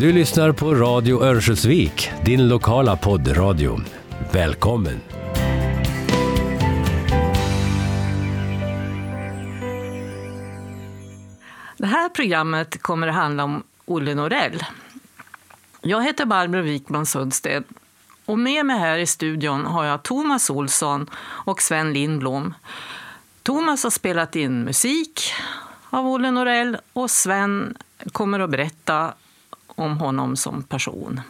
Du lyssnar på Radio Örnsköldsvik, din lokala poddradio. Välkommen! Det här programmet kommer att handla om Olle Norell. Jag heter Barbro Wikman Sundsted och med mig här i studion har jag Thomas Olsson och Sven Lindblom. Thomas har spelat in musik av Olle Norell och Sven kommer att berätta om honom som person.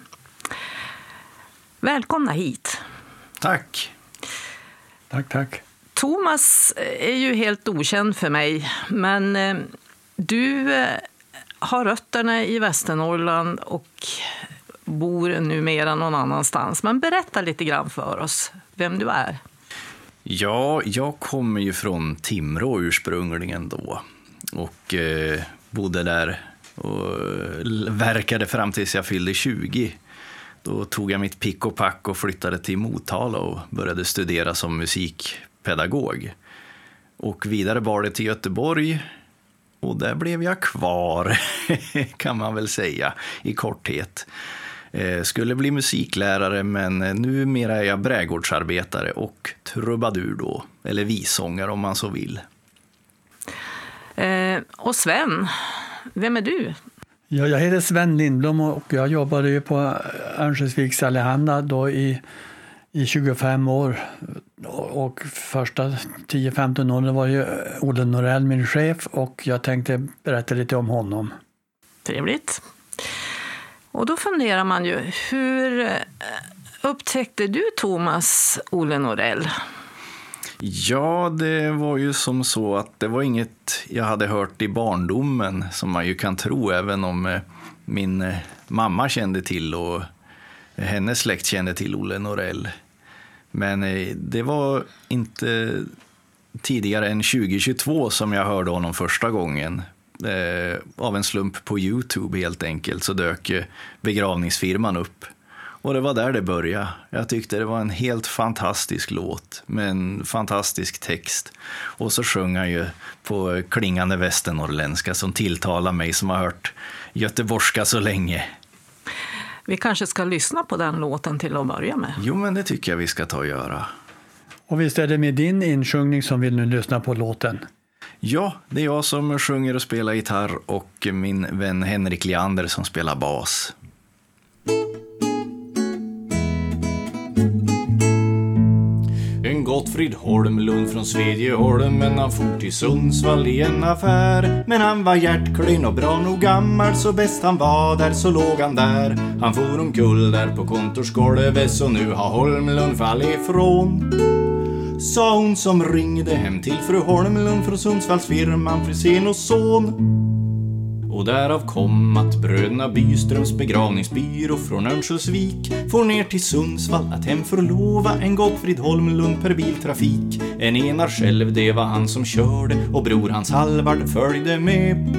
Välkomna hit. Tack. Tack, tack. Thomas är ju helt okänd för mig, men eh, du eh, har rötterna i Västernorrland och bor numera någon annanstans. Men berätta lite grann för oss vem du är. Ja, jag kommer ju från Timrå ursprungligen då och eh, bodde där och eh, verkade fram tills jag fyllde 20. Då tog jag mitt pick och pack och flyttade till Motala och började studera som musikpedagog. Och vidare bar det till Göteborg och där blev jag kvar, kan man väl säga i korthet. Eh, skulle bli musiklärare, men eh, numera är jag brädgårdsarbetare och trubadur då, eller visångare om man så vill. Eh, och Sven, vem är du? Ja, jag heter Sven Lindblom och jag jobbade ju på Örnsköldsviks Allehanda då i, i 25 år. Och första 10-15 åren var ju Olle Norell min chef och jag tänkte berätta lite om honom. Trevligt. Och då funderar man ju, hur eh, upptäckte du Thomas Olle Norell? Ja, det var ju som så att det var inget jag hade hört i barndomen som man ju kan tro, även om eh, min eh, mamma kände till och hennes släkt kände till Olle Norell. Men eh, det var inte tidigare än 2022 som jag hörde honom första gången eh, av en slump på Youtube helt enkelt så dök begravningsfirman upp. Och det var där det började. Jag tyckte det var en helt fantastisk låt med en fantastisk text. Och så sjöng han ju på klingande västernorrländska som tilltalar mig som har hört göteborgska så länge. Vi kanske ska lyssna på den låten till att börja med. Jo, men det tycker jag vi ska ta och göra. Och visst är det med din insjungning som vill nu lyssna på låten? Ja, det är jag som sjunger och spelar gitarr och min vän Henrik Leander som spelar bas. Gottfrid Holmlund från Svedjeholmen han for till Sundsvall i en affär. Men han var hjärtklyn och bra nog gammal. Så bäst han var där så låg han där. Han for omkull där på kontorsgolvet. Så nu har Holmlund fallit ifrån. Sa hon som ringde hem till fru Holmlund från Sundsvallsfirman Frisén och son. Och därav kom att bröderna Byströms begravningsbyrå från Örnsköldsvik får ner till Sundsvall att hemförlova en Gottfrid Holmlund per biltrafik. En enar själv, det var han som körde och bror hans Halvard följde med.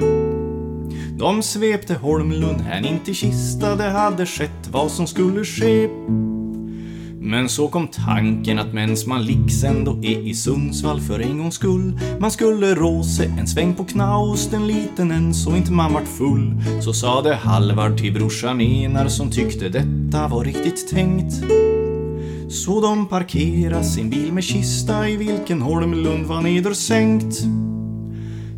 De svepte Holmlund hän in till Kista, det hade skett vad som skulle ske. Men så kom tanken att mens man liks ändå är i Sundsvall för en gångs skull Man skulle rå sig en sväng på knaust en liten en så inte man vart full. Så sade Halvard till brorsan Enar som tyckte detta var riktigt tänkt. Så de parkera sin bil med kista i vilken Holmlund var nedsänkt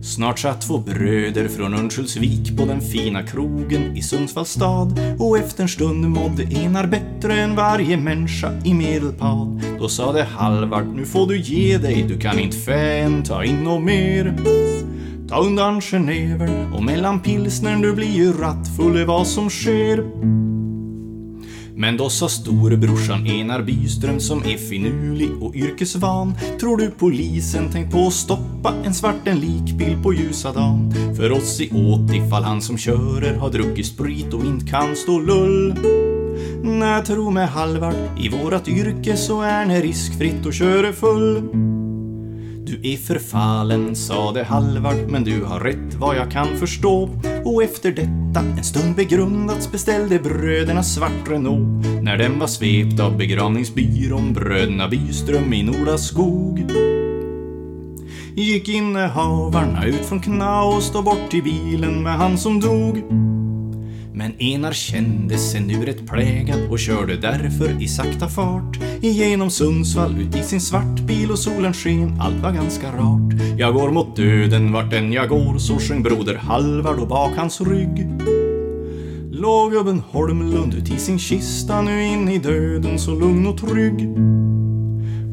Snart satt två bröder från Örnsköldsvik på den fina krogen i Sundsvalls stad och efter en stund mådde enar bättre än varje människa i medelpad. Då sade Halvard, nu får du ge dig, du kan inte fän ta in något mer. Ta undan genevern och mellan pilsnern, du blir ju rattfull i vad som sker. Men då sa storebrorsan Enar Byström som är finurlig och yrkesvan Tror du polisen tänkt på att stoppa en svarten likbil på ljusa dagen? För oss i åt ifall han som körer har druckit sprit och inte kan stå lull Nej, tro mig Halvard, i vårat yrke så är det riskfritt att köra full du är förfallen, sade Halvard, men du har rätt vad jag kan förstå. Och efter detta, en stund begrundats, beställde bröderna svart Renault. När den var svept av begravningsbyrån, bröderna Byström i Nordaskog. Gick innehavarna ut från Knaust och bort till bilen med han som dog. Enar kände sig nu rätt plägad och körde därför i sakta fart igenom Sundsvall ut i sin svartbil och solen sken, allt var ganska rart. Jag går mot döden vart än jag går, så sjöng broder Halvard och bak hans rygg. Låg gubben Holmlund ut i sin kista nu in i döden så lugn och trygg.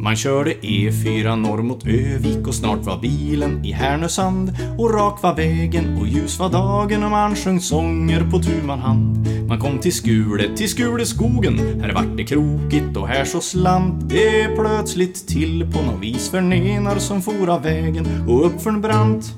Man körde E4 norr mot Övik och snart var bilen i Härnösand och rak var vägen och ljus var dagen och man sjöng sånger på tu man hand. Man kom till Skule, till Skuleskogen, här vart det krokigt och här så slant det plötsligt till på något vis för nenar som for av vägen och uppför en brant.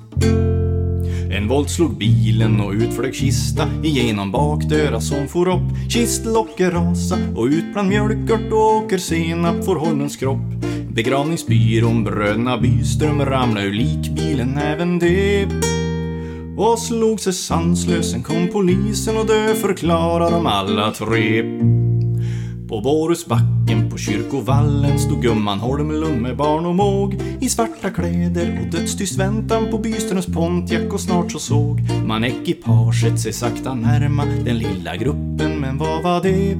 En slog bilen och ut flög kista igenom bakdörra som for upp. Kistlocket rasa och ut bland mjölkört och åkersenap får Holmens kropp. Begravningsbyrån Bröderna Byström ramlade ur likbilen även det. Och slog sig sanslös, sen kom polisen och dö förklarar de alla tre. På Borusbacken på kyrkovallen stod gumman Holmlund med barn och måg i svarta kläder och dödstyst väntan på Byströms Pontiac och snart så såg man ekipaget sig sakta närma den lilla gruppen, men vad var det?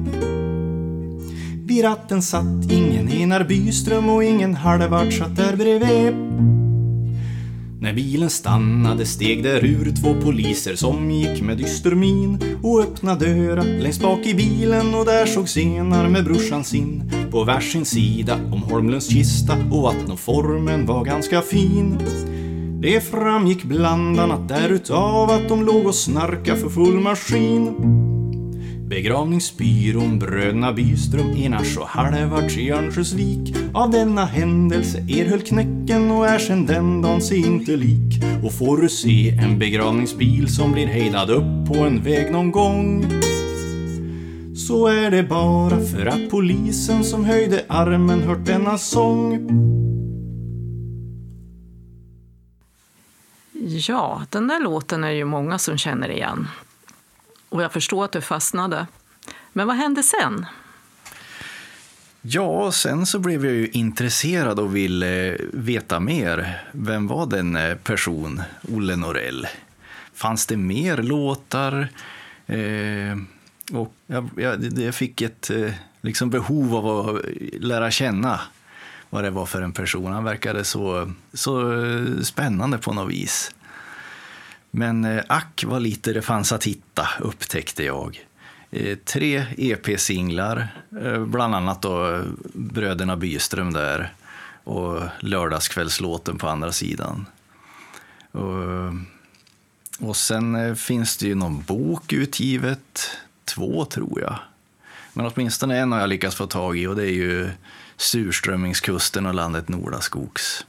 Vid ratten satt ingen Enar Byström och ingen Halvard satt där bredvid. När bilen stannade steg där ur två poliser som gick med dyster min och öppnade dörra längst bak i bilen och där såg Senar med brorsan sin på varsin sida om Holmlunds kista och att nå formen var ganska fin. Det framgick bland annat därutav att de låg och snarka för full maskin. Begravningsbyrån Bröderna Byström, Enars och Halvards i Örnsköldsvik av denna händelse erhöll knäcken och är sen den dagen sig inte lik. Och får du se en begravningsbil som blir hejdad upp på en väg någon gång så är det bara för att polisen som höjde armen hört denna sång. Ja, den där låten är ju många som känner igen. Och jag förstår att du fastnade. Men vad hände sen? Ja, sen så blev jag ju intresserad och ville veta mer. Vem var den eh, person, Olle Norell? Fanns det mer låtar? Eh, och jag, jag, jag fick ett eh, liksom behov av att lära känna vad det var för en person. Han verkade så, så eh, spännande på något vis. Men eh, ack vad lite det fanns att hitta, upptäckte jag. Eh, tre EP-singlar, eh, bland annat då Bröderna Byström där och Lördagskvällslåten på andra sidan. Och, och sen finns det ju någon bok utgivet, två tror jag. Men åtminstone en har jag lyckats få tag i och det är ju Surströmmingskusten och landet Nordaskogs.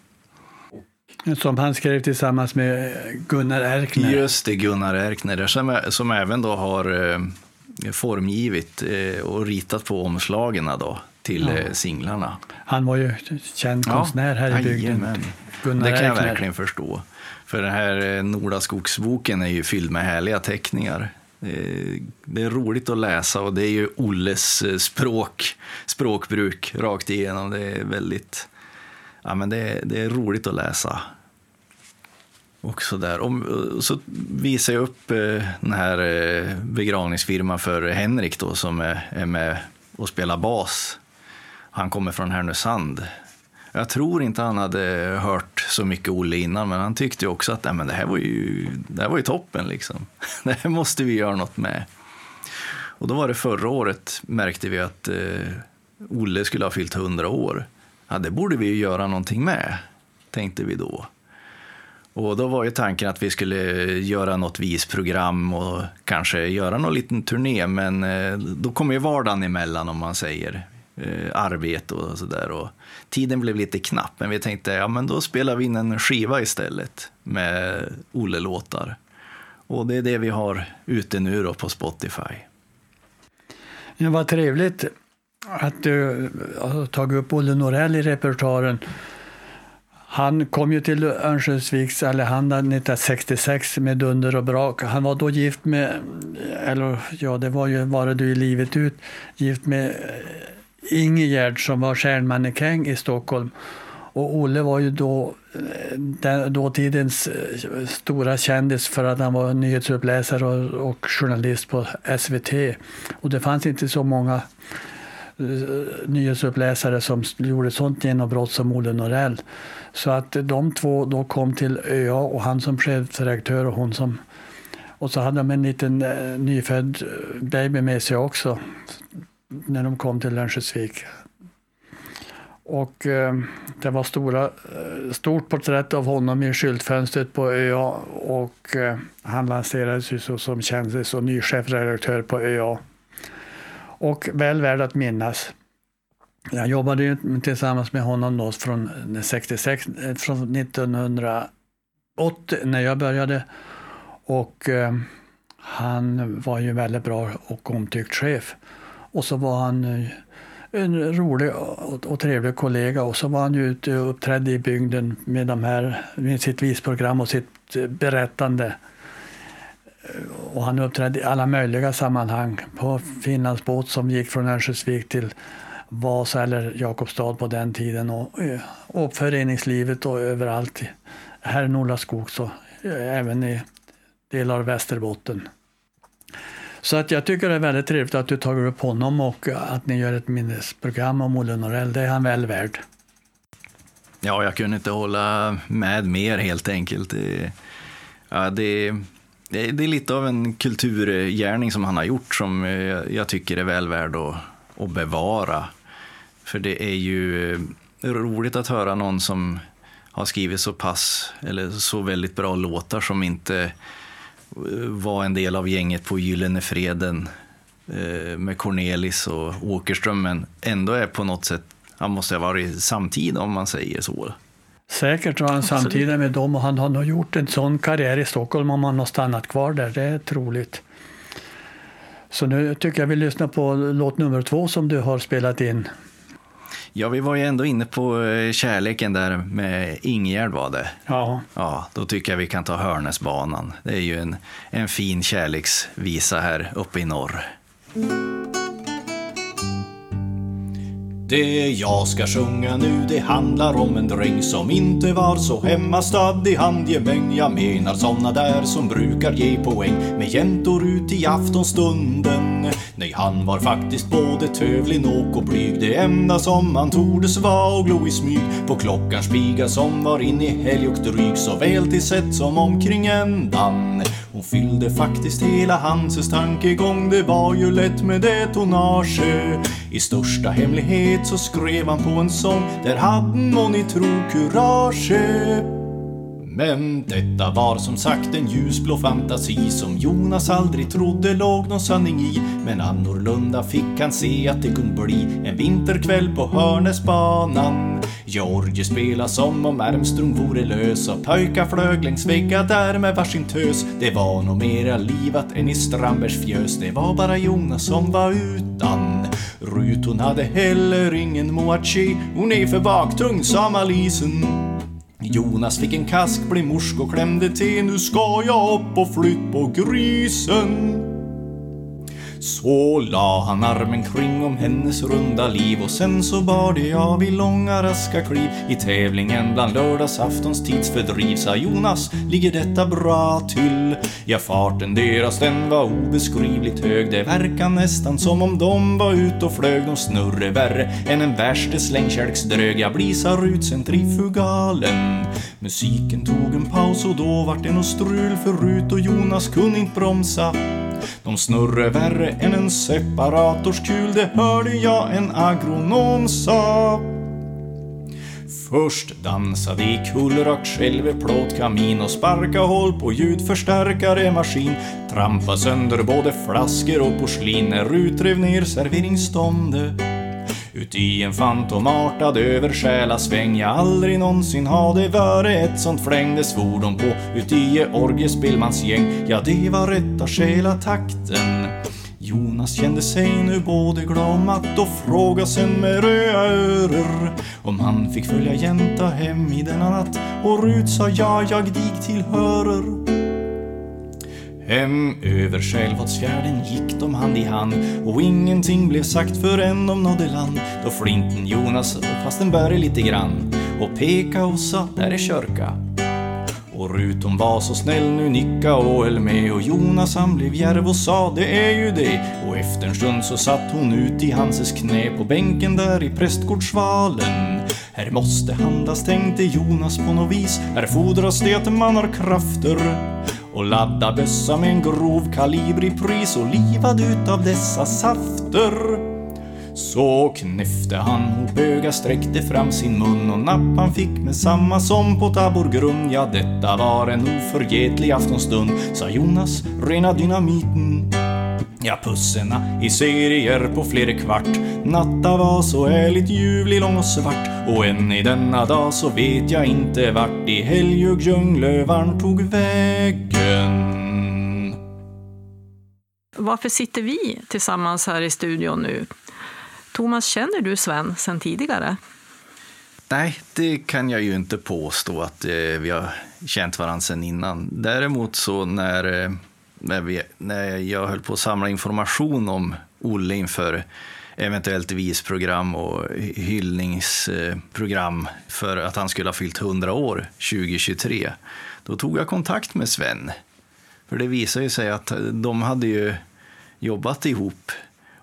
Som han skrev tillsammans med Gunnar Erkner. Just det, Gunnar Erkner, som, som även då har eh, formgivit eh, och ritat på omslagen då, till ja. eh, singlarna. Han var ju känd konstnär här i bygden. Gunnar det kan jag verkligen förstå. För den här eh, Nordaskogsboken är ju fylld med härliga teckningar. Eh, det är roligt att läsa och det är ju Olles eh, språk, språkbruk rakt igenom. Det är väldigt ja, men det, det är roligt att läsa. Och så, där. Och så visar jag upp eh, den här eh, begravningsfirman för Henrik då, som är, är med och spelar bas. Han kommer från Härnösand. Jag tror inte han hade hört så mycket Olle innan, men han tyckte också att nej, men det, här var ju, det här var ju toppen. Liksom. Det här måste vi göra något med. Och då var det förra året märkte vi att eh, Olle skulle ha fyllt 100 år. Ja, det borde vi ju göra någonting med, tänkte vi då. Och då var ju tanken att vi skulle göra något visprogram och kanske göra någon liten turné, men eh, då kommer ju vardagen emellan om man säger. Eh, arbete och sådär. Tiden blev lite knapp, men vi tänkte ja, men då spelar vi in en skiva istället med Olle-låtar. Och det är det vi har ute nu då på Spotify. Ja, vad trevligt att du har tagit upp Olle Norell i repertoaren. Han kom ju till Örnsköldsviks Allehanda 1966 med dunder och brak. Han var då gift med, eller ja, det var ju Vare du i livet ut, gift med eh, Ingegerd som var stjärnmannekäng i Stockholm. Och Olle var ju då eh, den, dåtidens stora kändis för att han var nyhetsuppläsare och, och journalist på SVT. Och det fanns inte så många Eh, nyhetsuppläsare som gjorde sånt genombrott som Olle Norell. Så att de två då kom till ÖA och han som chefredaktör och hon som... Och så hade de en liten eh, nyfödd eh, baby med sig också när de kom till Örnsköldsvik. Och eh, det var stora, stort porträtt av honom i skyltfönstret på ÖA och eh, han lanserades ju så som kändis och ny chefredaktör på ÖA. Och väl värd att minnas. Jag jobbade ju tillsammans med honom då från 66, eh, från 1980 när jag började. Och eh, han var ju väldigt bra och omtyckt chef. Och så var han eh, en rolig och, trevlig kollega och så var han ju ute och uppträdde i bygden med, de här, med sitt visprogram och sitt eh, berättande. Och han uppträdde i alla möjliga sammanhang. På Finlandsbåt som gick från Örnsköldsvik till Vasa eller Jakobstad på den tiden och, eh, och föreningslivet och överallt. Här i Norra Skog så eh, även i delar av Västerbotten. Så att jag tycker det är väldigt trevligt att du tagit upp honom och eh, att ni gör ett minnesprogram om Olle Norell. Det är han väl värd. Ja, jag kunde inte hålla med mer helt enkelt. Det, ja, det, det, är lite av en kulturgärning som han har gjort som eh, jag tycker är väl värd att, att bevara. För det är ju eh, roligt att höra någon som har skrivit så pass, eller så väldigt bra låtar som inte eh, var en del av gänget på Gyllene Freden med Cornelis och Åkerström, men ändå är på något sätt, han måste ha varit samtida om man säger så. Säkert var han samtida med dem och han har nog gjort en sån karriär i Stockholm om han har stannat kvar där, det är troligt. Så nu tycker jag vi lyssnar på låt nummer två som du har spelat in. Ja, vi var ju ändå inne på eh, kärleken där med Ingegärd var det. Ja. Ja, då tycker jag vi kan ta Hörnäsbanan. Det är ju en, en fin kärleksvisa här uppe i norr. Det jag ska sjunga nu det handlar om en dräng som inte var så hemmastadd i handgemäng. Jag menar såna där som brukar ge poäng med jäntor ut i aftonstunden. Nej, han var faktiskt både tövlig nog och blyg. Det enda som han tordes var och glo i smyg på klockans piga som var inne i helg och dryg såväl till sätt som omkring ändan och fyllde faktiskt hela Hanses tankegång, det var ju lätt med det tonnage. I största hemlighet så skrev han på en sång, där hade må ni tro kurage. Men detta var som sagt en ljusblå fantasi som Jonas aldrig trodde låg någon sanning i. Men annorlunda fick han se att det kunde bli en vinterkväll på Hörnäsbanan. Georgie spela som om Armstrong vore lös och pojkar flög längs väggar där med varsin tös. Det var nog mera livat än i Strandbergs fjös, det var bara Jonas som var utan. Rut hon hade heller ingen moachi, hon är för baktung sa malisen. Jonas fick en kask, blev morsk och klämde till. Nu ska jag upp och flytt på grisen. Så la han armen kring om hennes runda liv och sen så bar det av i långa raska kliv. I tävlingen bland lördagsaftons tidsfördriv sa Jonas, ligger detta bra till? Ja, farten deras den var obeskrivligt hög, det verkar nästan som om de var ute och flög, de snurre värre än en värste slängkärksdrög, jag blisar ut centrifugalen. Musiken tog en paus och då vart det nåt strul förut och Jonas kunde inte bromsa de snurrar värre än en separatorskul, det hörde jag en agronom sa. Först dansade i kullrakt själve plåtkamin och sparka hål på ljudförstärkare maskin. Trampa sönder både flaskor och porslin när utrev ner serveringsståndet. Uti en fantomartad översjälasväng jag aldrig någonsin hade varit ett sånt fläng det svor de på. Uti orgespelmans gäng Ja, det var rätta själatakten Jonas kände sig nu både glad och matt och frågade sen med röda örer om han fick följa jänta hem i denna natt. Och Rut sa ja, jag dig tillhörer. Hem över Självholtsfjärden gick de hand i hand och ingenting blev sagt förrän de nådde land då flinten Jonas fast den började lite grann och peka och sa där är körka. Och Rut hon var så snäll nu nicka och höll med och Jonas han blev djärv och sa det är ju det och efter en stund så satt hon ut i Hanses knä på bänken där i prästgårdsvalen. Här måste handlas, tänkte Jonas på något vis, här fordras det att man har krafter och ladda bössa med en grov kalibrig pris och livad ut av dessa safter. Så knäfte han och böga sträckte fram sin mun och napp han fick med samma som på taborgrund. Ja, detta var en oförgetlig aftonstund, sa Jonas, rena dynamiten. Ja, pusserna i serier på flera kvart. Natta var så ärligt ljuvlig, lång och svart. Och än i denna dag så vet jag inte vart i Helgjug djunglövarn tog vägen. Varför sitter vi tillsammans här i studion nu? Thomas, känner du Sven sedan tidigare? Nej, det kan jag ju inte påstå att eh, vi har känt varandra sedan innan. Däremot så när, eh, när, vi, när jag höll på att samla information om Olle inför eventuellt visprogram och hyllningsprogram för att han skulle ha fyllt 100 år 2023, då tog jag kontakt med Sven. För det visade sig att de hade ju jobbat ihop,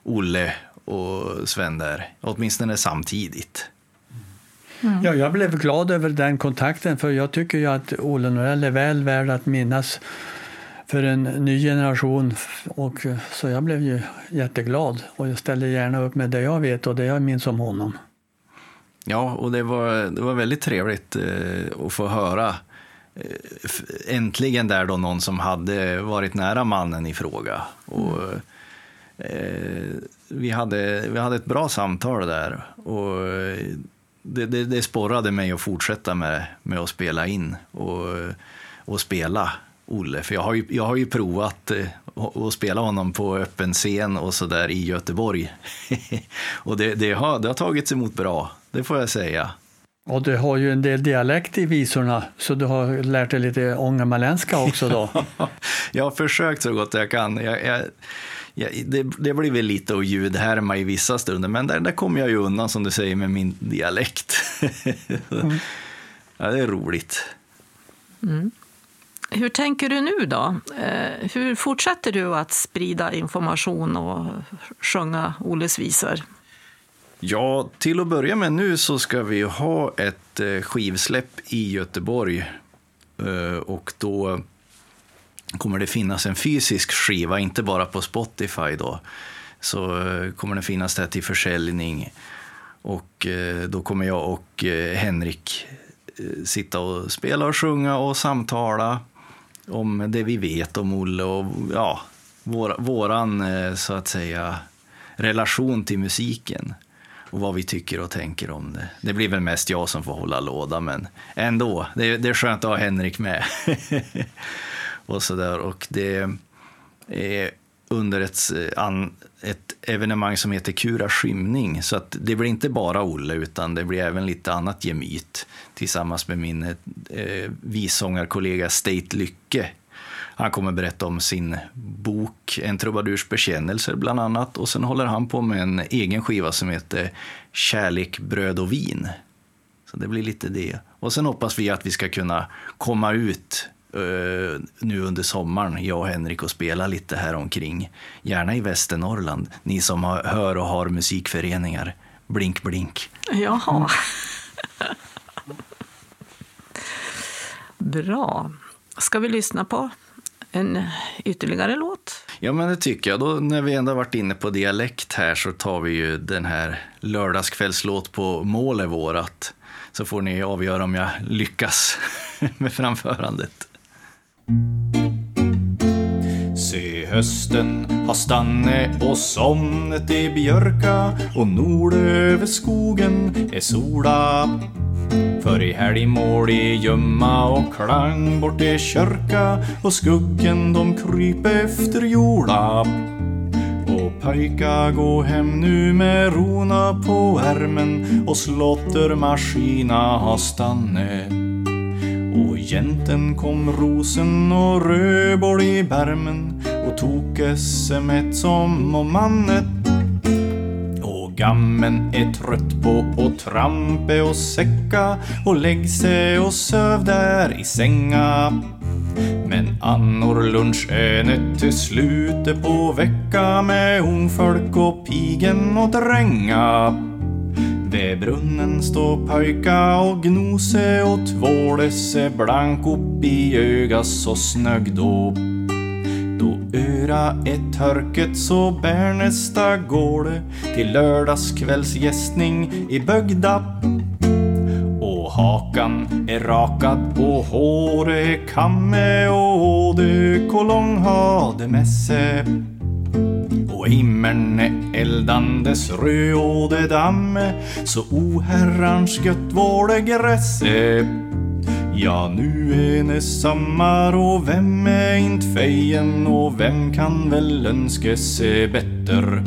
Olle och Sven där, åtminstone samtidigt. Mm. Ja, jag blev glad över den kontakten för jag tycker ju att Olle Norell är väl värd att minnas för en ny generation. Och, eh, så jag blev ju jätteglad och jag ställer gärna upp med det jag vet och det jag minns om honom. Ja, och det var, det var väldigt trevligt eh, att få höra eh, äntligen där då någon som hade varit nära mannen i fråga. Och, Eh, vi, hade, vi hade ett bra samtal där och eh, det, det, det sporrade mig att fortsätta med, med att spela in och, och spela Olle. För jag har ju, jag har ju provat eh, att spela honom på öppen scen och så där i Göteborg. och det, det, har, det har tagits emot bra, det får jag säga. Och du har ju en del dialekt i visorna, så du har lärt dig lite ångermanländska också då? jag har försökt så gott jag kan. Jag, jag, ja, det, det blir väl lite att ljudhärma i vissa stunder, men där, där kommer jag ju undan som du säger med min dialekt. mm. Ja, det är roligt. Mm. Hur tänker du nu då? Eh, hur fortsätter du att sprida information och sjunga Olles visor? Ja, till att börja med nu så ska vi ha ett eh, skivsläpp i Göteborg. Eh, och då kommer det finnas en fysisk skiva, inte bara på Spotify då. Så kommer den finnas där till försäljning. Och då kommer jag och Henrik sitta och spela och sjunga och samtala om det vi vet om Olle och ja, vår, våran eh, så att säga relation till musiken och vad vi tycker och tänker om det. Det blir väl mest jag som får hålla låda, men ändå, det, det är skönt att ha Henrik med. och så där. Och det är under ett, eh, an, ett evenemang som heter Kura skymning. Så att det blir inte bara Olle, utan det blir även lite annat gemyt tillsammans med min eh, vissångarkollega State Lycke. Han kommer berätta om sin bok En trubadurs bekännelser bland annat. Och sen håller han på med en egen skiva som heter Kärlek, bröd och vin. Så det blir lite det. Och sen hoppas vi att vi ska kunna komma ut Uh, nu under sommaren, jag och Henrik, och spela lite här omkring. Gärna i Västernorrland, ni som har, hör och har musikföreningar. Blink, blink. Jaha. Bra. Ska vi lyssna på en ytterligare låt? Ja, men det tycker jag. Då, när vi ändå varit inne på dialekt här så tar vi ju den här lördagskvällslåt på Mål är vårat. Så får ni avgöra om jag lyckas med framförandet. Se hösten har stanne och somnet i björka och nord över skogen är sola. För i helg mål i gömma och klang bort i kyrka och skuggen de kryper efter jorda. Och pojka gå hem nu med rona på ärmen och slottermaskina har stannat. Egenten jänten kom rosen och rödboll i bärmen och tog sms som om mannet gammen är trött på att trampe och säcka och lägg sig och söv där i sänga. Men annorlunch är det till slutet på vecka med ungfolk och pigen och dränga. Vid brunnen står pojka och gnose och tvåle sig blank upp i öga så snögg då. Då öra är törket så bär nästa gårde till lördagskvällsgästning i Bögda. Och hakan är rakad och håret är kamme och åde kolong hade mässe. Och himmern är eldandes röde damme så oherrans gött var det grässe. Ja, nu är det sommar och vem är inte fejen och vem kan väl önska sig bättre?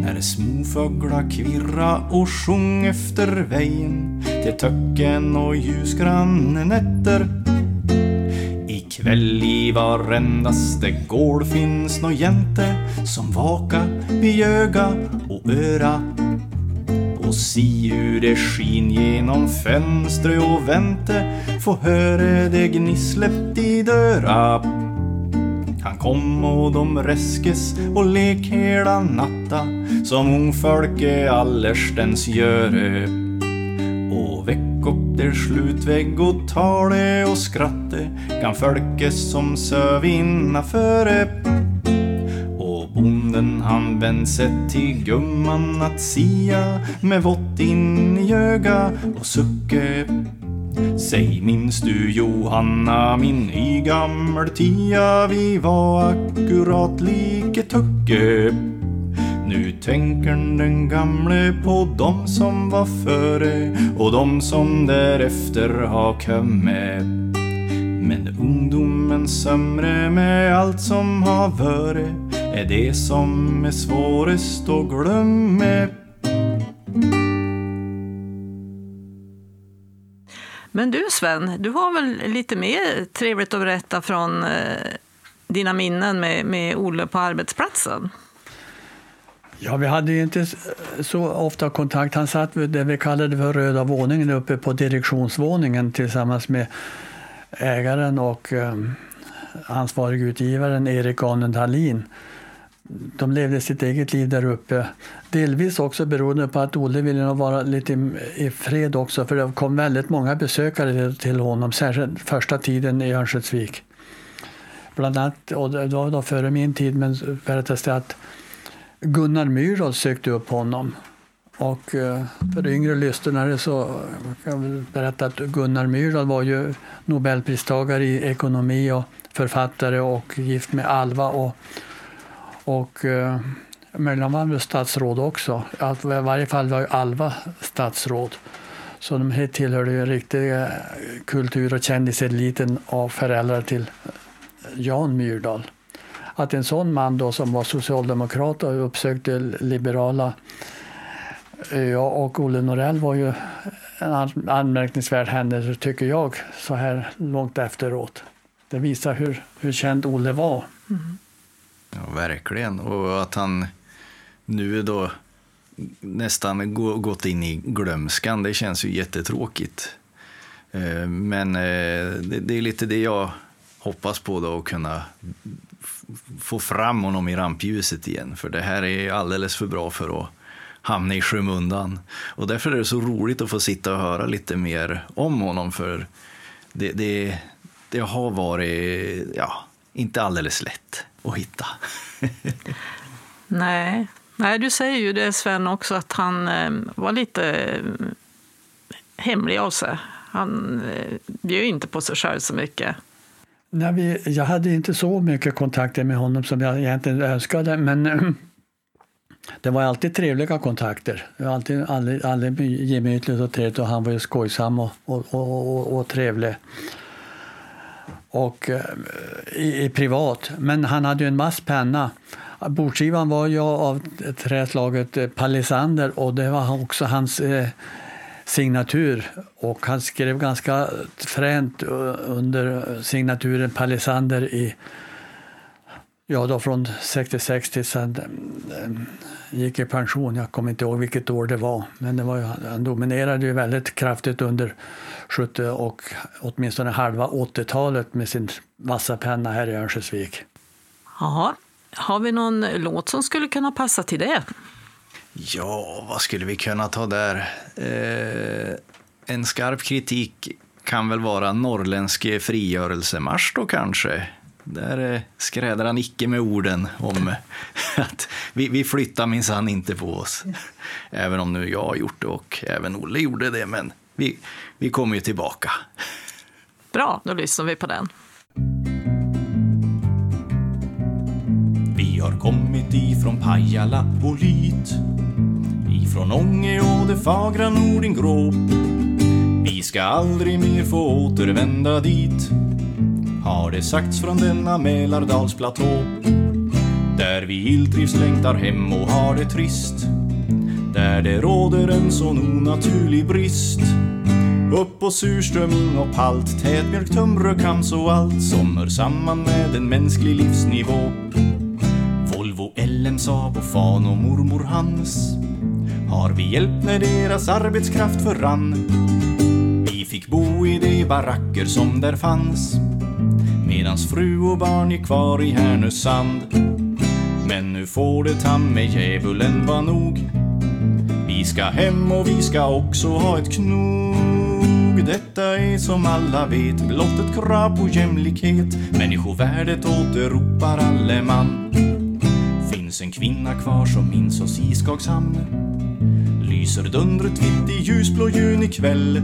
När småfåglar kvirra och sjung efter vägen till töcken och ljusgranne nätter. Väl i varendaste gård finns nå jänte som vaka vid öga och öra och si hur det skin genom fönstret och vänte få höra det gnisslet i dörra. Han kom och de räskes och lek hela natta som ungfolke allerstens göre. Och slut vegg der tale og skratte kan folket som söv innaföre. Och bonden han vänd sig till gumman att sia med vått in i öga och sucke. Säg minns du Johanna, min i gammal tia, vi var akkurat like tucke. Nu tänker den gamle på dem som var före och dem som därefter har kommit. Men ungdomen sömre med allt som har varit är det som är svårast att glömma. Men du Sven, du har väl lite mer trevligt att berätta från eh, dina minnen med, med Olle på arbetsplatsen? Ja, vi hade ju inte så ofta kontakt. Han satt vid det vi kallade för röda våningen uppe på direktionsvåningen tillsammans med ägaren och eh, ansvarig utgivaren Erik Ganen Dahlin. De levde sitt eget liv där uppe. Delvis också beroende på att Olle ville nog vara lite i fred också för det kom väldigt många besökare till honom, särskilt första tiden i Örnsköldsvik. Bland annat, och det var då före min tid, men berättas det att Gunnar Myrdal sökte upp honom. Och eh, för yngre lyssnare så kan jag berätta att Gunnar Myrdal var ju Nobelpristagare i ekonomi och författare och gift med Alva och, och eh, möjligen var han väl statsråd också. I varje fall var ju Alva statsråd. Så de tillhörde ju riktiga kultur och kändiseliten av föräldrar till Jan Myrdal att en sån man då som var socialdemokrat och uppsökte liberala eh, Ja, och Olle Norell var ju en anmärkningsvärd händelse, tycker jag, så här långt efteråt. Det visar hur, hur känd Olle var. Mm. Ja, verkligen. Och att han nu då nästan gått in i glömskan, det känns ju jättetråkigt. Eh, men eh, det är lite det jag hoppas på då, att kunna få fram honom i rampljuset igen. För det här är alldeles för bra för att hamna i skymundan. Och därför är det så roligt att få sitta och höra lite mer om honom. För det, det, det har varit, ja, inte alldeles lätt att hitta. Nej. Nej, du säger ju det Sven också, att han eh, var lite eh, hemlig av sig. Han eh, bjöd inte på sig själv så mycket när vi, jag hade inte så mycket kontakter med honom som jag egentligen önskade, men ehm, det var alltid trevliga kontakter. Alltid, aldrig, aldrig gemytligt och trevligt och han var ju skojsam och, och, och, och, och trevlig. Och eh, i, i, privat. Men han hade ju en mass penna. Bordskivan var ju av träslaget eh, palisander och det var också hans eh, signatur och han skrev ganska fränt under signaturen Palisander i Ja, då från 66 till sen eh, gick i pension. Jag kommer inte ihåg vilket år det var. Men det var ju, han dominerade ju väldigt kraftigt under 70 och åtminstone halva 80-talet med sin vassa penna här i Örnsköldsvik. Ja, har vi någon låt som skulle kunna passa till det? Ja, vad skulle vi kunna ta där? Eh, en skarp kritik kan väl vara norrländsk frigörelsemarsch då kanske. Där eh, skrädar han icke med orden om att vi, vi flyttar minsann inte på oss. Även om nu jag har gjort det och även Olle gjorde det, men vi, vi kommer ju tillbaka. Bra, då lyssnar vi på den. Har kommit ifrån Pajala och Lit Ifrån Ånge och det fagra Nordingrå Vi ska aldrig mer få återvända dit. Har det sagts från denna Mälardalsplatå. Där vi illtrivs längtar hem och har det trist. Där det råder en sån onaturlig brist. Upp på surströmming och palt, tätmjölk, tunnbröd, kams och allt. Som hör samman med en mänsklig livsnivå. Volvo, LM, Saab och Fan och mormor hans har vi hjälpt när deras arbetskraft förrann. Vi fick bo i de baracker som där fanns medans fru och barn gick kvar i Härnösand. Men nu får det ta med djävulen var nog. Vi ska hem och vi ska också ha ett knog. Detta är som alla vet blott ett krav på jämlikhet. Människovärdet återropar alle man. Finns en kvinna kvar som minns oss i Skagshamn. Lyser dundret vitt i ljusblå junikväll.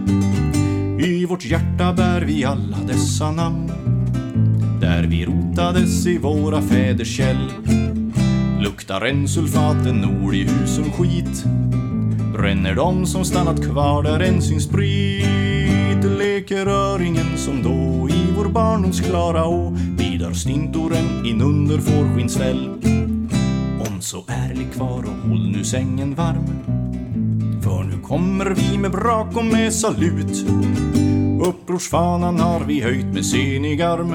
I vårt hjärta bär vi alla dessa namn där vi rotades i våra fäders käll. Luktar ensulfaten nord i husen skit. Bränner de som stannat kvar där än sin sprit. Leker öringen som då i vår barndoms klara å. Bidar stintoren inunder fårskinnsfäll. Så ärlig kvar och håll nu sängen varm. För nu kommer vi med brak och med salut. Upprorsfanan har vi höjt med senig arm.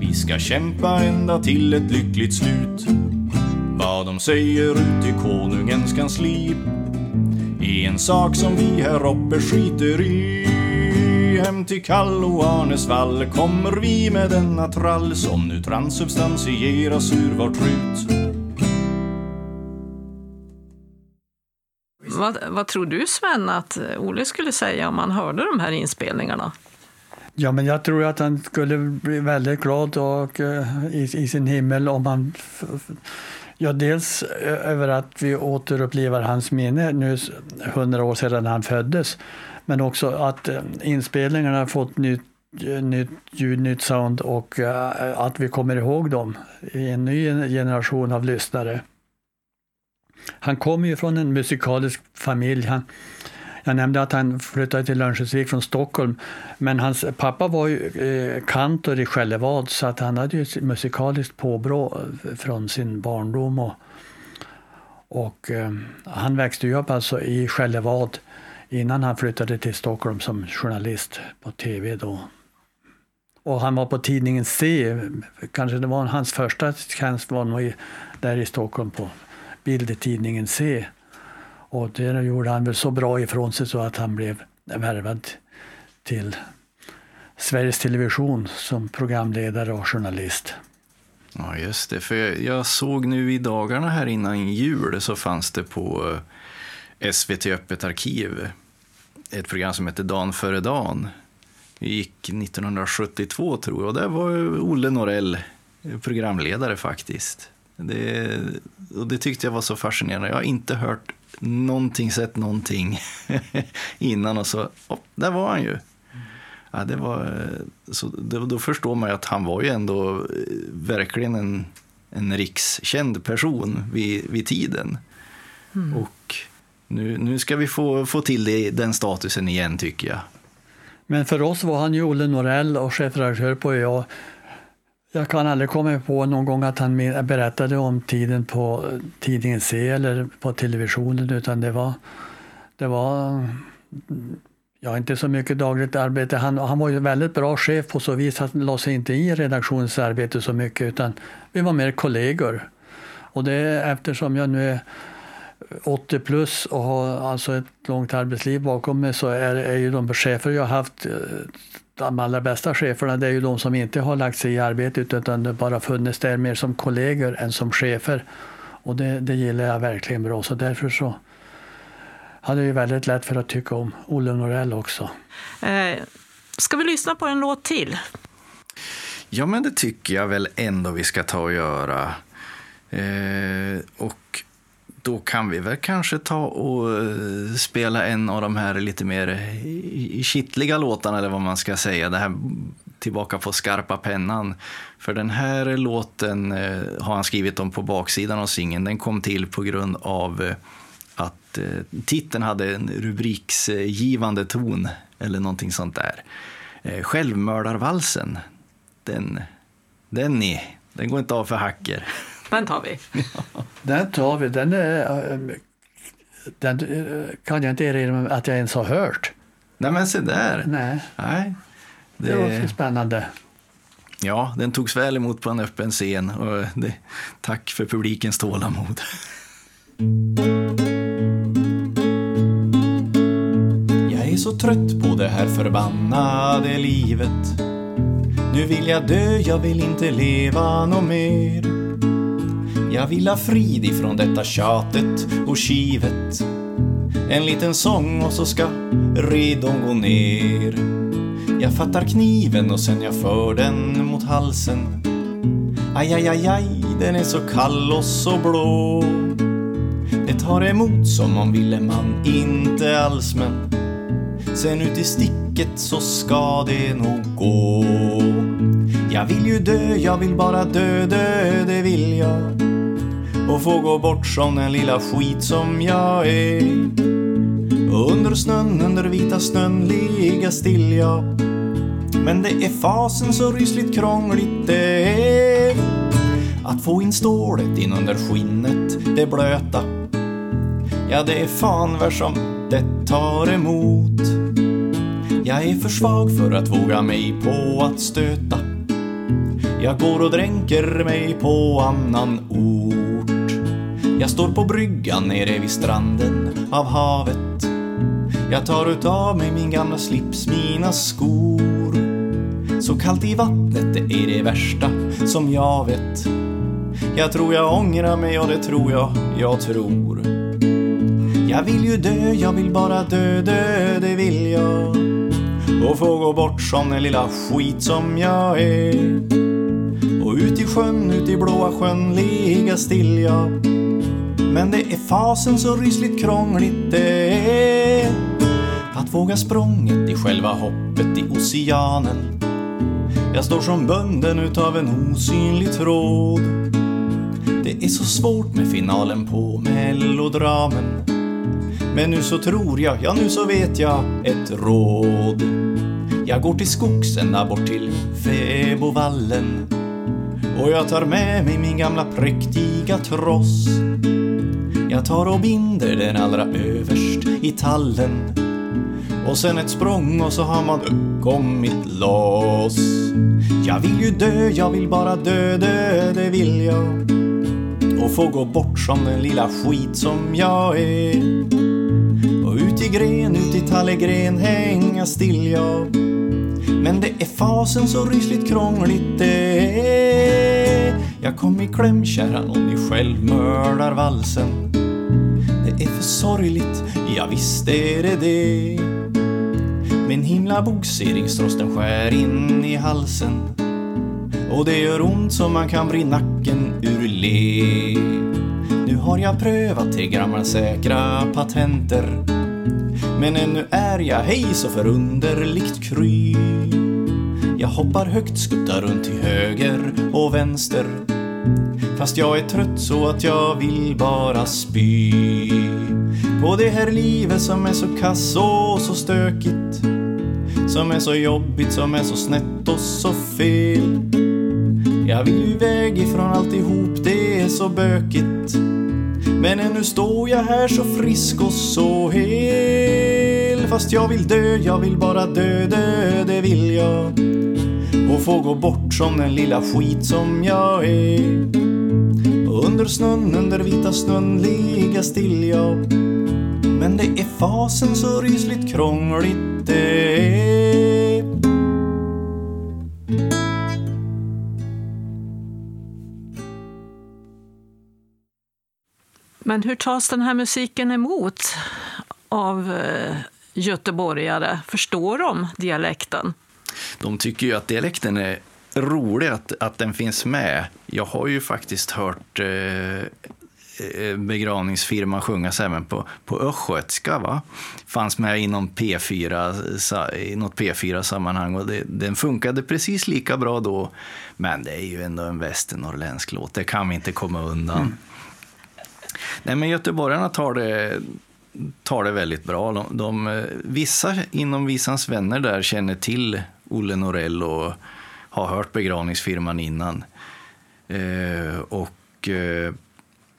Vi ska kämpa ända till ett lyckligt slut. Vad de säger ut i konungens kansli är en sak som vi här uppe skiter i. Hem till Kall och Arnesvall kommer vi med denna trall som nu transubstansieras ur vårt trut. Vad, vad tror du Sven att eh, Olle skulle säga om han hörde de här inspelningarna? Ja, men jag tror att han skulle bli väldigt glad och, uh, i, i, sin himmel om han... Ja, dels eh, över att vi återupplever hans minne nu hundra år sedan han föddes. Men också att uh, inspelningarna har fått nytt, nytt ljud, nytt sound och att vi kommer ihåg dem i en ny generation av lyssnare. Han kommer ju från en musikalisk familj. Han, jag nämnde att han flyttade till Örnsköldsvik från Stockholm, men hans pappa var ju eh, kantor i Skällevad så att han hade ju ett musikaliskt påbrå eh, från sin barndom. Och, och eh, han växte ju upp alltså i Skällevad innan han flyttade till Stockholm som journalist på tv då. Och han var på tidningen C, kanske det var hans första tjänst var nog där i Stockholm på bild i C. Och det gjorde han väl så bra ifrån sig så att han blev värvad till Sveriges Television som programledare och journalist. Ja, just det. För jag såg nu i dagarna här innan jul så fanns det på eh, SVT Öppet arkiv ett program som hette Dan före Dan. Det gick 1972 tror jag och där var Olle Norell programledare faktiskt. Det, och det tyckte jag var så fascinerande. Jag har inte hört någonting, sett någonting innan och så, oh, där var han ju. Ja, det var, så det, då förstår man ju att han var ju ändå eh, verkligen en, en rikskänd person vid, vid tiden. Mm. Och nu, nu ska vi få, få till det, den statusen igen tycker jag. Men för oss var han ju Olle Norell och chefredaktör på ÖA jag kan aldrig komma på någon gång att han berättade om tiden på tidningen C eller på televisionen utan det var, det var ja, inte så mycket dagligt arbete. Han, han var ju väldigt bra chef på så vis att han la sig inte i redaktionsarbete så mycket utan vi var mer kollegor. Och det är eftersom jag nu är 80 plus och har alltså ett långt arbetsliv bakom mig så är, är ju de chefer jag haft eh, de allra bästa cheferna det är ju de som inte har lagt sig i arbetet utan bara funnits där mer som kollegor än som chefer. Och det, det gillar jag verkligen bra så därför så hade jag väldigt lätt för att tycka om Olle Norell också. Eh, ska vi lyssna på en låt till? Ja, men det tycker jag väl ändå vi ska ta och göra. Eh, och då kan vi väl kanske ta och eh, spela en av de här lite mer eh, kittliga låtarna, eller vad man ska säga. Det här tillbaka på skarpa pennan. För den här låten eh, har han skrivit om på baksidan av singeln. Den kom till på grund av att titeln hade en rubriksgivande ton, eller någonting sånt där. Självmördarvalsen, den, den, ni, den går inte av för hacker. Den tar vi. Den tar vi. Den, är, eh, den eh, kan jag inte erinra mig att jag ens har hört. Nej men se där. Nej, Nej, det var så spännande. Ja, den togs väl emot på en öppen scen och det, tack för publikens tålamod. Jag är så trött på det här förbannade livet. Nu vill jag dö, jag vill inte leva nå mer. Jag vill ha frid ifrån detta tjatet och kivet. En liten sång och så ska ridån gå ner. Jag fattar kniven och sen jag för den mot halsen. Aj, aj, aj, aj, den är så kall och så blå. Det tar emot som om ville man inte alls men sen ut i sticket så ska det nog gå. Jag vill ju dö, jag vill bara dö, dö, det vill jag. Och få gå bort som den lilla skit som jag är. Under snön, under vita snön ligga still jag. Men det är fasen så rysligt krångligt det är. Att få in stålet in under skinnet, det blöta. Ja, det är fan värst som det tar emot. Jag är för svag för att våga mig på att stöta. Jag går och dränker mig på annan. Jag står på bryggan nere vid stranden av havet. Jag tar utav mig min gamla slips, mina skor. Så kallt i vattnet, det är det värsta som jag vet. Jag tror jag ångrar mig och det tror jag, jag tror. Jag vill ju dö, jag vill bara dö, dö, det vill jag. Och få gå bort som den lilla skit som jag är. Och ut i sjön, ut i blåa sjön, ligga still jag. Men det är fasen så rysligt krångligt det är. Att våga språnget i själva hoppet i oceanen. Jag står som bunden utav en osynlig tråd. Det är så svårt med finalen på melodramen. Men nu så tror jag, ja nu så vet jag ett råd. Jag går till skogs ända bort till fäbodvallen. Och jag tar med mig min gamla präktiga tross. Jag tar och binder den allra överst i tallen. Och sen ett språng och så har man kommit loss. Jag vill ju dö, jag vill bara dö, dö, det vill jag. Och få gå bort som den lilla skit som jag är. Och ut i gren, ut i tallegren hänga still jag. Men det är fasen så rysligt krångligt det är. Jag kom i kläm kära nån i självmördarvalsen. Det är för sorgligt, ja visst är det det. Min himla bogseringsrosten skär in i halsen. Och det gör ont så man kan bli nacken ur le. Nu har jag prövat tre gamla säkra patenter. Men ännu är jag hej så förunderligt kry. Jag hoppar högt, skuttar runt till höger och vänster. Fast jag är trött så att jag vill bara spy. På det här livet som är så kass och så stökigt. Som är så jobbigt, som är så snett och så fel. Jag vill ju iväg ifrån alltihop, det är så bökigt. Men ännu står jag här så frisk och så hel. Fast jag vill dö, jag vill bara dö, dö, det vill jag. Och få gå bort som den lilla skit som jag är. Under snön, under vita snön ligga still jag. Men det är fasen så rysligt krångligt det är. Men hur tas den här musiken emot av eh, göteborgare? Förstår de dialekten? De tycker ju att dialekten är rolig, att, att den finns med. Jag har ju faktiskt hört eh, eh begravningsfirman sjungas även på, på östgötska. Va? Fanns med inom P4, i något P4-sammanhang och det, den funkade precis lika bra då. Men det är ju ändå en västernorrländsk låt, det kan vi inte komma undan. Mm. Nej, men göteborgarna tar det, tar det väldigt bra. De, de, vissa inom Visans vänner där känner till Olle Norell och har hört begravningsfirman innan. Eh, och eh,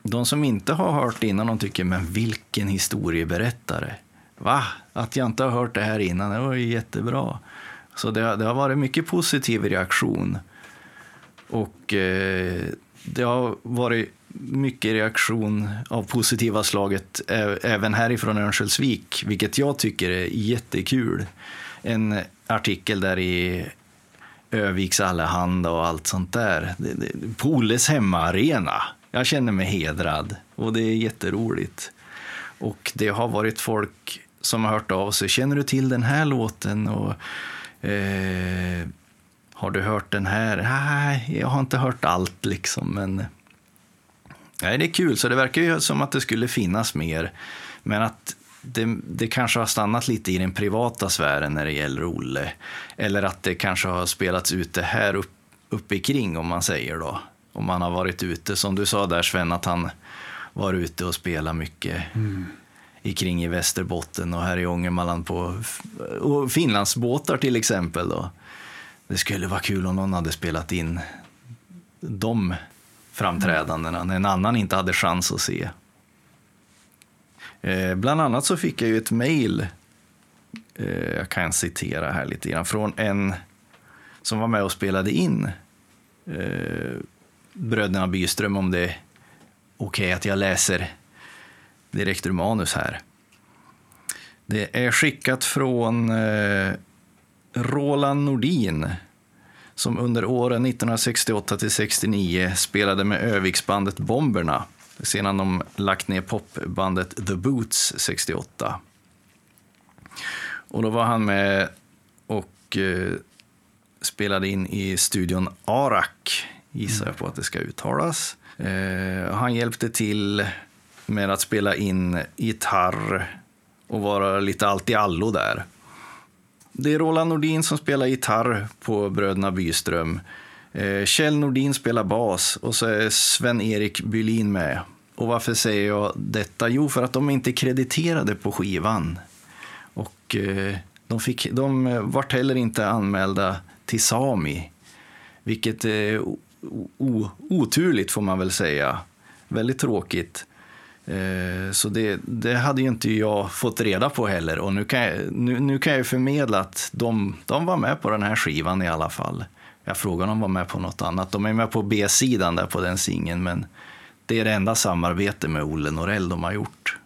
de som inte har hört innan, de tycker, men vilken historieberättare. Va? Att jag inte har hört det här innan, det var ju jättebra. Så det, det har varit mycket positiv reaktion. Och eh, det har varit mycket reaktion av positiva slaget även härifrån Örnsköldsvik, vilket jag tycker är jättekul. En artikel där i Öviks Allehanda och allt sånt där. Poles hemmaarena. Jag känner mig hedrad och det är jätteroligt. Och det har varit folk som har hört av sig. Känner du till den här låten? Och, eh, har du hört den här? Nej, jag har inte hört allt liksom, men Nej, det är kul, så det verkar ju som att det skulle finnas mer. Men att det, det, kanske har stannat lite i den privata sfären när det gäller Olle. Eller att det kanske har spelats ute här upp, uppe kring om man säger då. Om man har varit ute, som du sa där Sven, att han var ute och spelade mycket mm. i kring i Västerbotten och här i Ångermanland på och Finlandsbåtar till exempel. Då. Det skulle vara kul om någon hade spelat in de framträdandena när en annan inte hade chans att se. Eh, bland annat så fick jag ju ett mejl, eh, jag kan citera här lite grann, från en som var med och spelade in eh, Bröderna Byström, om det är okej okay att jag läser direkt ur manus här. Det är skickat från eh, Roland Nordin som under åren 1968 till 69 spelade med Öviksbandet Bomberna sedan de lagt ner popbandet The Boots 68. Och då var han med och eh, spelade in i studion Arak, gissar jag på att det ska uttalas. Eh, han hjälpte till med att spela in gitarr och vara lite allt i allo där. Det är Roland Nordin som spelar gitarr på Bröderna Byström. Eh, Kjell Nordin spelar bas och så är Sven-Erik Bylin med. Och varför säger jag detta? Jo, för att de inte är krediterade på skivan. Och eh, de, fick, de eh, vart heller inte anmälda till Sami. Vilket är oturligt får man väl säga. Väldigt tråkigt. Så det, det, hade ju inte jag fått reda på heller. Och nu kan jag, nu, nu kan jag förmedla att de, de var med på den här skivan i alla fall. Jag frågade om de var med på något annat. De är med på B-sidan där på den singeln, men det är det enda samarbete med Olle Norell de har gjort.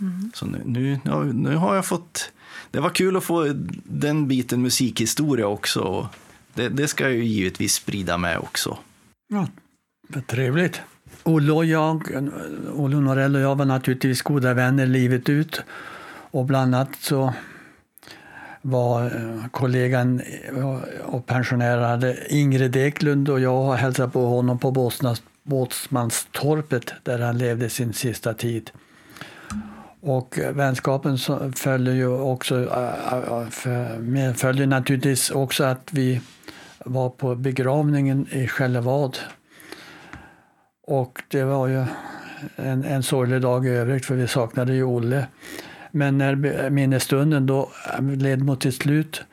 Mm. Så nu, nu, nu har jag fått... Det var kul att få den biten musikhistoria också. Det, det ska jag ju givetvis sprida med också. Ja, vad trevligt. Olle och jag, Olle Norell och jag var naturligtvis goda vänner livet ut. Och bland annat så var eh, kollegan eh, och pensionerade Ingrid Eklund och jag hälsat på honom på Båtsmanstorpet där han levde sin sista tid. Och eh, vänskapen följer ju också, följer naturligtvis också att vi var på begravningen i Skällevad och det var ju en, en sorglig dag i övrigt för vi saknade ju Olle. Men när minnesstunden då äh, led mot sitt slut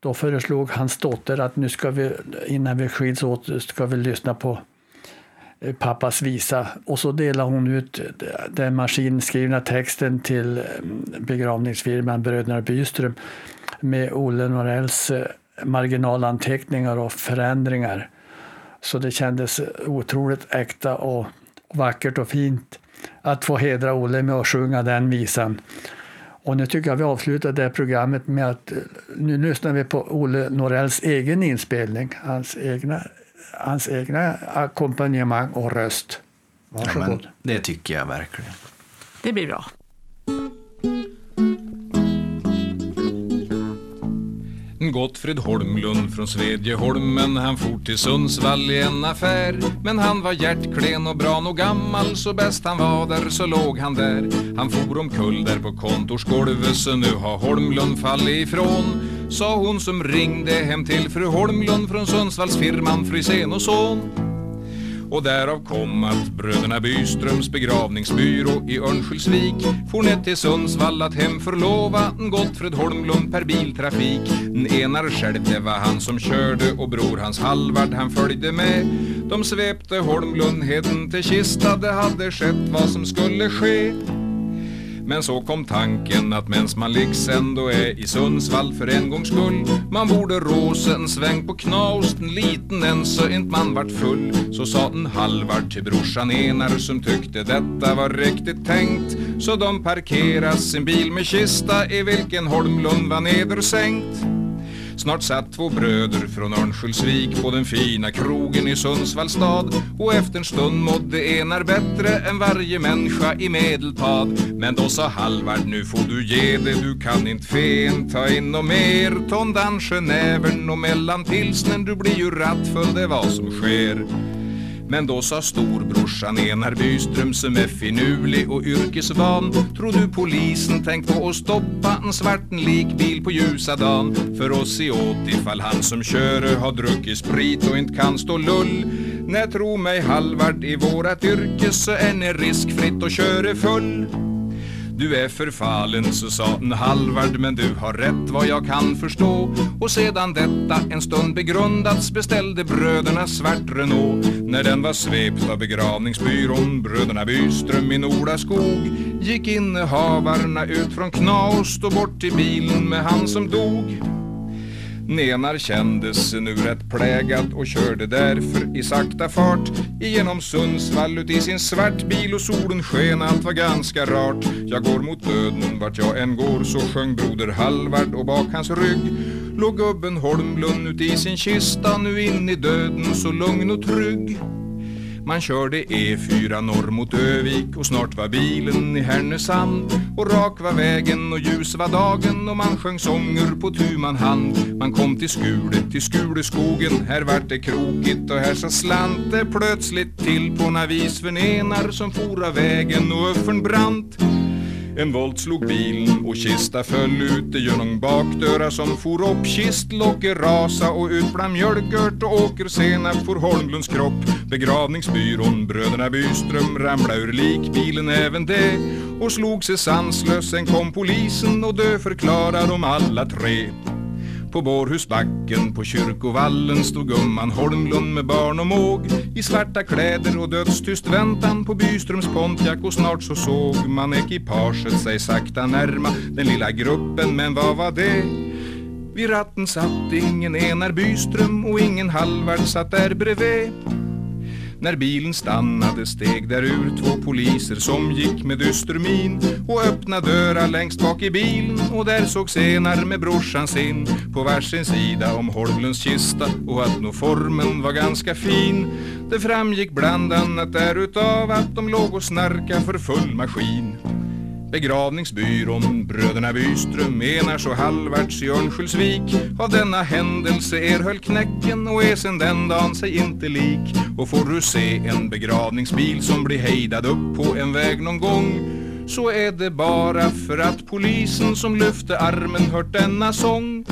då föreslog hans dotter att nu ska vi, innan vi skiljs åt, ska vi lyssna på eh, pappas visa. Och så delade hon ut eh, den maskinskrivna texten till mm, begravningsfirman Bröderna Byström med Olle Norells eh, marginalanteckningar och förändringar. Så det kändes otroligt äkta och vackert och fint att få hedra Olle med att sjunga den visan. Och nu tycker jag vi avslutar det programmet med att nu lyssnar vi på Olle Norells egen inspelning, hans egna, hans egna ackompanjemang och röst. Varsågod. Ja, det tycker jag verkligen. Det blir bra. Gottfrid Holmlund från Svedjeholmen. Han for till Sundsvall i en affär Men han var hjärtklen och bra och gammal Så bäst han var där så låg han där Han for omkull där på kontorsgolvet Så nu har Holmlund fallit ifrån. Sa hon som ringde hem till fru Holmlund Från Sundsvallsfirman Frisén och son och därav kom att bröderna Byströms begravningsbyrå i Örnsköldsvik for ner till Sundsvall att hemförlova en Gottfred Holmlund per biltrafik. En enar själv det var han som körde och bror hans Halvard han följde med. De svepte Holmlund heden till Kista, det hade skett vad som skulle ske. Men så kom tanken att mens man liks ändå är i Sundsvall för en gångs skull Man borde råsa en sväng på knausten liten en så inte man vart full. Så sa en Halvar till brorsan Enar som tyckte detta var riktigt tänkt. Så de parkeras sin bil med kista i vilken Holmlund var nedersänkt. Snart satt två bröder från Örnsköldsvik på den fina krogen i Sundsvalls stad och efter en stund mådde enar bättre än varje människa i medeltad. Men då sa Halvard, nu får du ge det, du kan inte fen ta in och mer. Tondanschen nävern och mellan pilsnen, du blir ju rattfull, det är vad som sker. Men då sa storbrorsan Enar Byström som är finurlig och yrkesvan Tror du polisen tänkt på att stoppa en svarten likbil på ljusa dagen? För oss se åt ifall han som kör har druckit sprit och inte kan stå lull. Nej, tro mig Halvard, i vårat yrke så är det riskfritt att köra full du är förfallen, så sa en Halvard, men du har rätt vad jag kan förstå. Och sedan detta en stund begrundats beställde bröderna svart Renault. När den var svept av begravningsbyrån, bröderna Byström i Nordaskog, gick innehavarna ut från Knaust och bort till bilen med han som dog. Nenar kändes nu rätt plägad och körde därför i sakta fart igenom Sundsvall ut i sin svart bil och solen sken, allt var ganska rart. Jag går mot döden vart jag än går, så sjöng broder Halvard och bak hans rygg låg gubben Holmlund ut i sin kista, nu in i döden så lugn och trygg. Man körde E4 norr mot Övik och snart var bilen i Härnösand och rak var vägen och ljus var dagen och man sjöng sånger på tu man hand. Man kom till Skule, till Skuleskogen, här vart det krokigt och här sa slant det plötsligt till på navis för nenar som for av vägen och öffern brant. En volt slog bilen och kista föll ut genom bakdörrar som for upp. Kistlocket rasa och ut bland mjölkört och åkersenap for Holmlunds kropp. Begravningsbyrån bröderna Byström ramla ur likbilen även det. Och slog sig sanslös sen kom polisen och dö förklarar de alla tre på Bårhusbacken. På kyrkovallen stod gumman Holmlund med barn och måg. I svarta kläder och dödstyst väntan på Byströms Pontiac. Och snart så såg man ekipaget sig sakta närma den lilla gruppen, men vad var det? Vid ratten satt ingen Enar Byström och ingen Halvard satt där bredvid när bilen stannade steg där ur två poliser som gick med dyster min och öppnade dörrar längst bak i bilen och där såg senar med brorsan sin på varsin sida om Holmlunds kista och att nog formen var ganska fin. Det framgick bland annat därutav att de låg och snarka för full maskin. Begravningsbyrån Bröderna Byström Enars och Hallvarts i Örnsköldsvik. Av denna händelse erhöll knäcken och är sen den dagen sig inte lik. Och får du se en begravningsbil som blir hejdad upp på en väg någon gång så är det bara för att polisen som lyfte armen hört denna sång.